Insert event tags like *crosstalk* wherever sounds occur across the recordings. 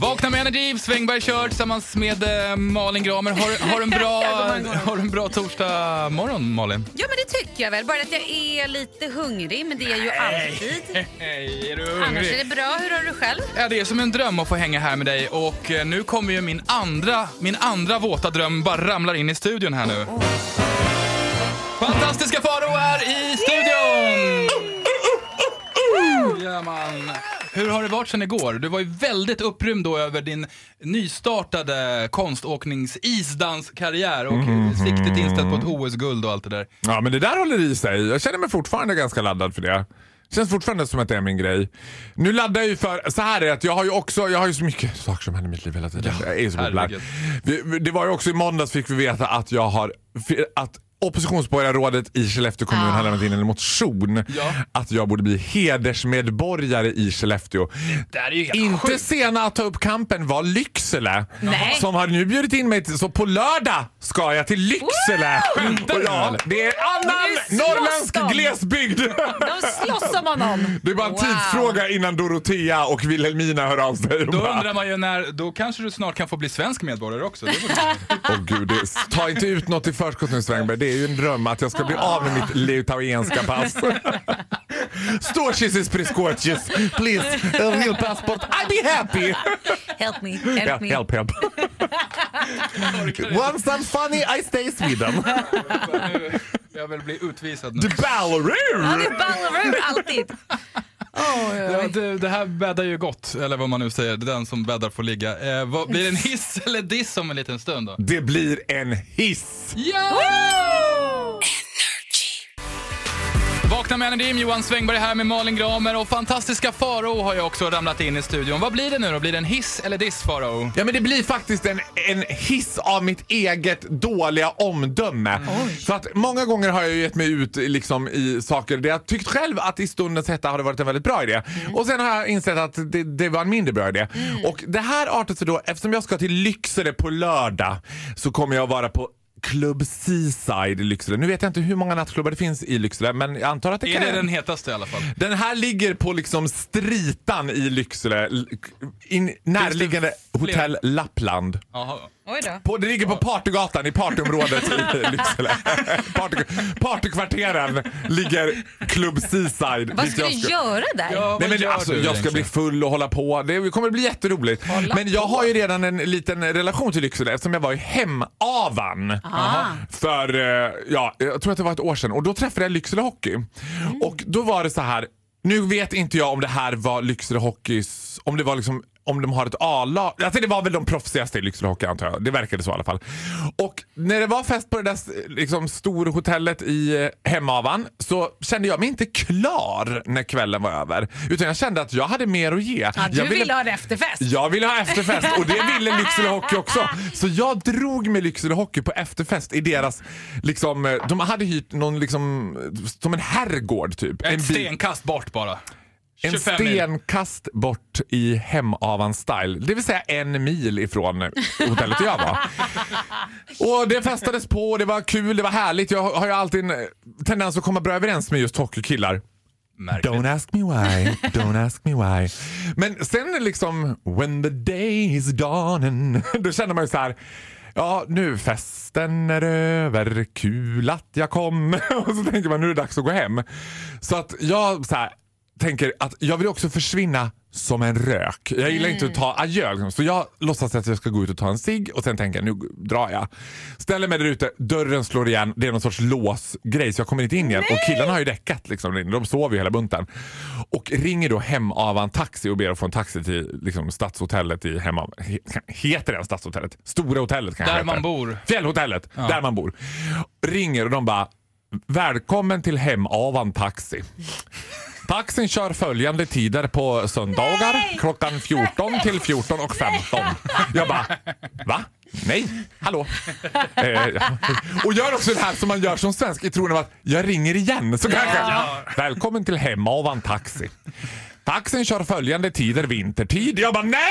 Vakna med Energy, Svängberg kör tillsammans med eh, Malin Gramer. Har, har, en bra, *laughs* har en bra torsdag morgon Malin? Ja men det tycker jag väl. Bara att jag är lite hungrig, men det är jag ju alltid. *laughs* Hej, är du Annars är hungrig? det bra. Hur har du själv? Ja, det är som en dröm att få hänga här med dig och eh, nu kommer ju min andra, min andra våta dröm bara ramlar in i studion här nu. Fantastiska Faro är i studion! Ja, man. Hur har det varit sen igår? Du var ju väldigt upprymd då över din nystartade konståknings isdanskarriär och siktet inställt på ett OS-guld och allt det där. Ja men det där håller i sig. Jag känner mig fortfarande ganska laddad för det. Känns fortfarande som att det är min grej. Nu laddar jag ju för, så här är det, att jag har ju också, jag har ju så mycket saker som händer i mitt liv hela tiden. Ja, jag är så populär. Det var ju också i måndags fick vi veta att jag har, att oppositionsborgarrådet i Skellefteå kommun har lämnat in en motion Ja. att jag borde bli hedersmedborgare i Skellefteå. Det här är ju helt Inte sjukt. sena att ta upp kampen var Lycksele Nej. som har nu bjudit in mig till, så på lördag ska jag till Lycksele. Skämtar du, ja, det är annan norrländsk de. glesbygd. De slåss om honom. Det är bara en Wow. tidsfråga innan Dorotea och Wilhelmina hör av sig. Då bara, undrar man ju när, då kanske du snart kan få bli svensk medborgare också. Åh gud, det, ta inte ut något i förskott nu Svängberg. Det är ju en dröm att jag ska bli av med mitt litauienska pass. *laughs* Stocis priskortis, please, a real passport. I'll be happy. Help me, help Help, me. help, help. Want some funny, I stay i Sweden. Jag vill bli utvisad nu. The Ballaroo! Ja, det ballar ur alltid. Ja, det, det här bäddar ju gott, eller vad man nu säger. Den som bäddar får ligga. Eh, vad, blir det en hiss eller diss om en liten stund då? Det blir en hiss. Ja! Med Energy, Johan Svängberg här med Malin Gramer och fantastiska Farao har ju också ramlat in i studion. Vad blir det nu då? Blir det en hiss eller diss Farao? Ja men det blir faktiskt en, en hiss av mitt eget dåliga omdöme. För att många gånger har jag gett mig ut liksom i saker där jag tyckt själv att i stundens hetta har det varit en väldigt bra idé. Och sen har jag insett att det, det var en mindre bra idé. Och det här artar sig då, eftersom jag ska till Lycksele på lördag så kommer jag vara på Club Seaside i Lycksele. Nu vet jag inte hur många nattklubbar det finns i Lycksele men jag antar att det Är kan... det den hetaste i alla fall? Den här ligger på liksom stritan i Lycksele, in, närliggande hotell Lappland. Jaha. Oj då. På, det ligger på Partygatan i partyområdet i *laughs* Lycksele. Party, partykvarteren ligger Club Seaside. Vad dit ska jag du göra där? Ja, vad Nej, men gör alltså, du jag ska bli full och hålla på. Det kommer bli jätteroligt. Hålla men jag på? har ju redan en liten relation till Lycksele eftersom jag var i Hemavan. För, eh, ja, jag tror att det var ett år sedan. Och då träffade jag Lycksele Hockey. Och då var det så här. Nu vet inte jag om det här var Lycksele Hockeys, om det var liksom om de har ett A-lag. Alltså det var väl de proffsigaste i Lycksele Hockey antar jag. Det verkade så i alla fall. Och när det var fest på det där liksom, stora hotellet i eh, Hemavan så kände jag mig inte klar när kvällen var över. Utan jag kände att jag hade mer att ge. Ja, du jag ville ha en efterfest. jag ville ha efterfest och det ville Lycksele Hockey också. Så jag drog med Lycksele Hockey på efterfest i deras, liksom, eh, de hade hyrt någon liksom, som en herrgård typ. Ett bit- stenkast bort bara. En 25 mil. stenkast bort i Hemavan-style. Det vill säga en mil ifrån hotellet jag var. *laughs* Och det festades på, det var kul, det var härligt. Jag har ju alltid en eh, tendens att komma bra överens med just hockeykillar. Märkligt. Don't ask me why, don't ask me why. Men sen liksom, when the day is dawning, *laughs* då känner man ju så här. Ja, nu festen är över, kul att jag kom. *laughs* Och så tänker man nu är det dags att gå hem. Så att jag så här, tänker att jag vill också försvinna som en rök. Jag gillar inte att ta adjö. Liksom. Så jag låtsas att jag ska gå ut och ta en cigg och sen tänker jag nu drar jag. Ställer mig där ute, dörren slår igen, det är någon sorts låsgrej så jag kommer inte in igen. Och killarna har ju däckat liksom, de sover ju hela bunten. Och ringer då hem av en taxi och ber att få en taxi till liksom, Stadshotellet i hemma. He, heter det Stadshotellet? Stora hotellet kanske Där heter. man bor. Fjällhotellet, där man bor. Ringer och de bara Välkommen till Hemavan Taxi. Taxin kör följande tider på söndagar klockan 14 till 14 och 15. Jag bara, va? Nej, hallå. eh, ja. och gör också det här som man gör som svensk i tron att jag ringer igen. Så kanske, Välkommen till hemma av en taxi. Taxin kör följande tider vintertid. Jag bara nej!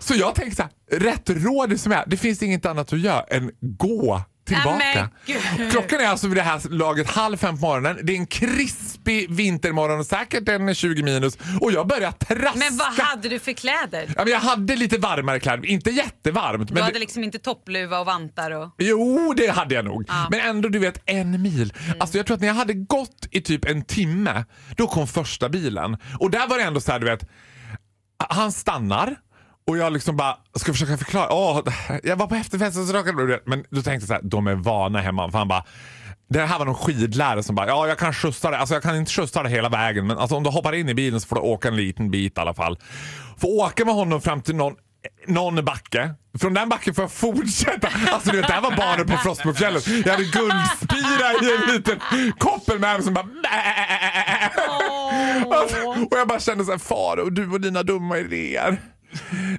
Så jag tänkte så här, rätt råd som är, det finns inget annat att göra än gå tillbaka. men gud. Klockan är alltså vid det här laget halv fem på morgonen. Det är en krispig vintermorgon, säkert en 20 minus och jag börjar traska. Men vad hade du för kläder? Ja, men jag hade lite varmare kläder, inte jättevarmt. Du Men hade det, liksom inte toppluva och vantar och... Jo, det hade jag nog. Ja. Mm. Men ändå, du vet, en mil. Alltså jag tror att när jag hade gått i typ en timme, då kom första bilen. Och där var det ändå så här, du vet, han stannar och jag liksom bara ska försöka förklara. Åh, jag var på efterfesten så råkade. Men då tänkte jag så här, de är vana hemma. För han bara, det här var någon skidlärare som bara, ja jag kan skjutsa dig. Alltså jag kan inte skjutsa dig hela vägen men alltså, om du hoppar in i bilen så får du åka en liten bit i alla fall. Får åka med honom fram till någon någon backe. Från den backen får jag fortsätta. Alltså du vet, det här var barnen på Frostmofjället. Jag hade guldspira i en liten koppel med mig som bara... Alltså, och jag bara kände så här, far och du och dina dumma idéer.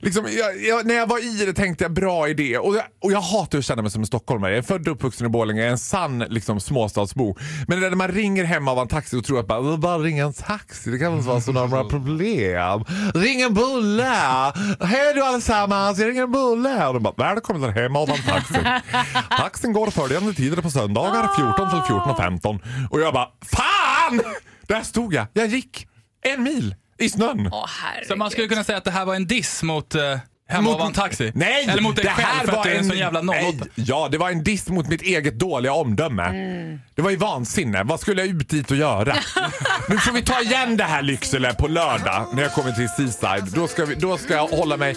Liksom, jag, jag, när jag var i det tänkte jag bra idé. Och jag, och jag hatar att känna mig som en stockholmare. Jag är född och uppvuxen i Borlänge, jag är en sann liksom, småstadsbo. Men det där när man ringer hem av en taxi och tror att bara, bara ringa en taxi, det kan väl inte vara så några problem. Ring en bulle! Hej du allesammans, jag ringer en bulle. Och de bara, välkommen hem av en taxi. *laughs* Taxin går följande tider på söndagar 14 till 14.15. Och jag bara, fan! Där stod jag, jag gick en mil i snön. Åh. Så man skulle kunna säga att det här var en diss mot uh, Hemma Mot- av en taxi? Nej! Eller mot dig det själv här för var att du är en sån jävla nej, 08. Ja, det var en diss mot mitt eget dåliga omdöme. Mm. Det var ju vansinne. Vad skulle jag ut dit och göra? *laughs* nu får vi ta igen det här Lycksele på lördag när jag kommer till Seaside. Då ska, vi, då ska jag hålla mig...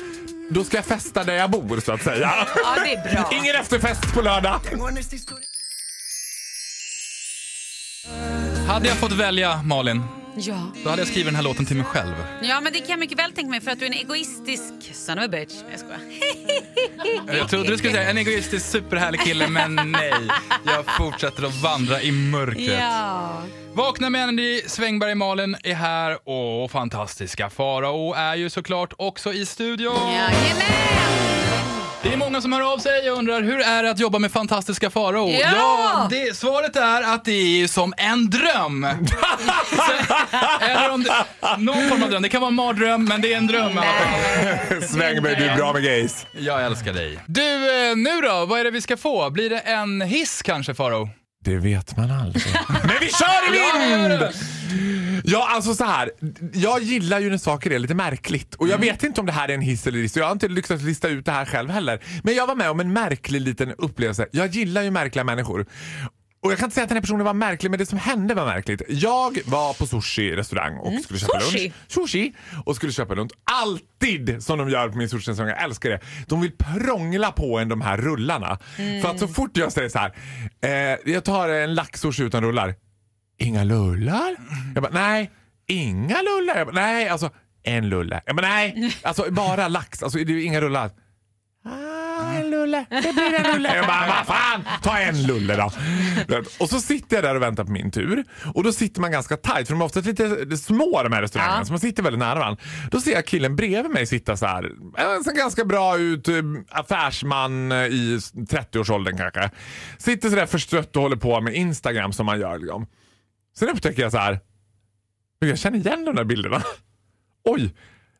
Då ska jag festa där jag bor så att säga. Ja, det är bra. Ingen efterfest på lördag. Hade jag fått välja Malin, Ja. då hade jag skrivit den här låten till mig själv. ja, men det kan jag mycket väl tänka mig för att du är en egoistisk son of a bitch. Jag skojar. *laughs* Jag trodde du skulle säga en egoistisk superhärlig kille, men *laughs* nej. Jag fortsätter att vandra i mörkret. Ja. Vakna med Andy Svängberg Malin är här och fantastiska Farao är ju såklart också i studion. Jajamän! Det är många som hör av sig och undrar hur är det att jobba med fantastiska Farao? Ja! det, svaret är att det är som en dröm. *laughs* Eller om det, någon form av dröm. Det kan vara en mardröm, men det är en dröm i alla fall. Svängberg, du är bra med gays. Jag älskar dig. Du, eh, nu då? Vad är det vi ska få? Blir det en hiss kanske, Farao? Det vet man aldrig. *laughs* Men vi kör i vind! Ja, alltså så här. Jag gillar ju när saker är lite märkligt. Och jag vet inte om det här är en hiss eller diss. Jag har inte lyckats lista ut det här själv heller. Men jag var med om en märklig liten upplevelse. Jag gillar ju märkliga människor. Och jag kan inte säga att den här personen var märklig, men det som hände var märkligt. Jag var på sushi-restaurang och skulle köpa Sushi? lunch. Sushi! Och skulle köpa lunch. Alltid som de gör på min sushi-restaurang. Jag älskar det. De vill prångla på en de här rullarna. För att så fort jag säger så här. Eh, jag tar en laxsushi utan rullar. Inga lullar? Jag bara, nej. Inga lullar? Jag bara, nej, alltså en lulle. Jag bara, nej. *laughs* Alltså bara lax. Alltså det är inga rullar. Ah, en lulle. Det blir en lulle. *laughs* Jag bara, vad fan, ta en lulle då. *laughs* Och så sitter jag där och väntar på min tur. Och då sitter man ganska tajt för de är ofta lite små de här restaurangerna Ja. så man sitter väldigt nära varandra. Då ser jag killen bredvid mig sitta så här. Han ser ganska bra ut, eh, affärsman eh, i 30-årsåldern kanske. Sitter sådär förstrött och håller på med Instagram som man gör. Liksom. Sen upptäcker jag så här. Jag känner igen de där bilderna. *laughs* Oj!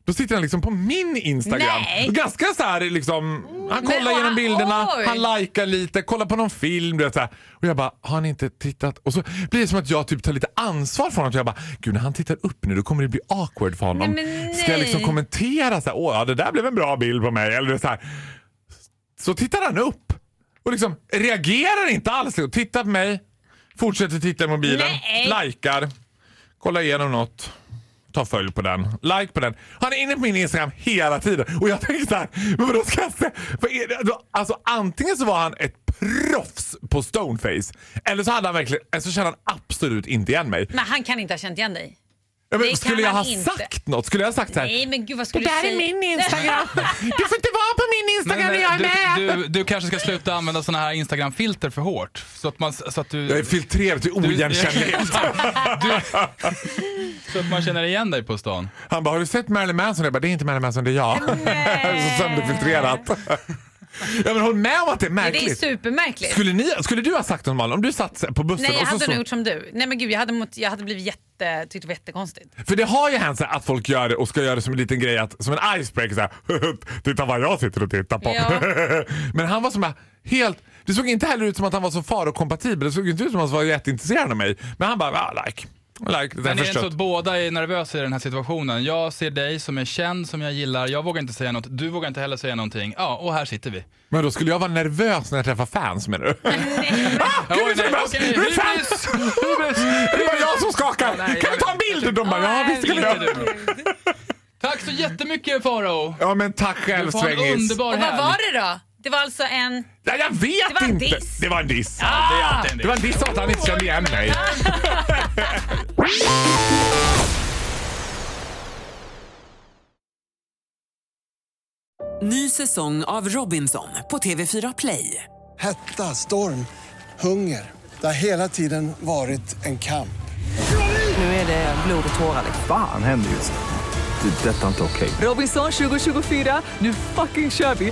Då sitter han liksom på min Instagram. Nej. Ganska så här liksom. Han kollar igenom bilderna, oj. han likar lite, kollar på någon film. Du vet, så här. Och jag bara, har han inte tittat? Och så blir det som att jag typ tar lite ansvar för honom. Jag bara, gud när han tittar upp nu då kommer det bli awkward för honom. Nej, men Ska jag liksom nej. kommentera så här, åh ja det där blev en bra bild på mig. Eller så här. Så tittar han upp och liksom reagerar inte alls. Och tittar på mig, fortsätter titta i mobilen, Nej. likar, kollar igenom något. Ta följ på den, like på den. Han är inne på min Instagram hela tiden och jag tänker såhär, men vadå ska jag säga? Är det? Då- Alltså antingen så var han ett proffs på stoneface eller så hade han verkligen, eller så kände han absolut inte igen mig. Men han kan inte ha känt igen dig. Ja, men Det skulle jag ha inte. sagt något? Skulle jag ha sagt så här, Nej men gud vad det skulle där du är säga? min Instagram. *laughs* Du får inte vara på min Instagram när jag är du, med. du, du kanske ska sluta använda såna här Instagram-filter för hårt. Så att, man, så att, du, Jag är filtrerad till *laughs* oigenkännlighet. så att man känner igen dig på stan. Han bara, har du sett Marilyn Manson? Jag bara, det är inte Marilyn Manson, det är jag. *laughs* så sönderfiltrerat. Ja, men håll med om att det är Det är märkligt. supermärkligt. Skulle, ni, skulle du ha sagt något Malin, om du satt på bussen Nej, jag och så, hade så nog gjort som du. Nej men gud, jag hade, mot, jag hade blivit jätte, tyckt det var jättekonstigt. För det har ju hänt så här att folk gör det och ska göra det som en liten grej, att, som en icebreaker. Så här, Titta vad jag sitter och tittar på. Ja. *laughs* Men han var som här, helt... Det såg inte heller ut som att han var så farokompatibel. Det såg inte ut som att han var jätteintresserad av mig. Men han bara, ah, like. Like det Men är inte så att båda är nervösa i den här situationen? Jag ser dig som är känd, som jag gillar. Jag vågar inte säga något. Du vågar inte heller säga någonting. Ja, och här sitter vi. Men då skulle jag vara nervös när jag träffar fans menar du? *laughs* ah, gud, Oj, nej, nervös! okej, Det är fans! hybris! *laughs* Det var jag som skakar! nej, kan vi ta en bild? De bara, ja visst kan vi göra. Tack så jättemycket Farao. Ja men tack själv Du får en Svängis. underbar Och vad var det då? Det var alltså en... Ja, jag vet Det var en inte. diss. Det var en diss. Det är alltid en Det var en diss att han inte kände igen mig. Ny säsong av Robinson på TV4 Play. Hetta, storm, hunger. Det har hela tiden varit en kamp. Nu är det blod och tårar. Fan händer just det. Det är detta inte okej. Robinson 2024, nu fucking kör vi!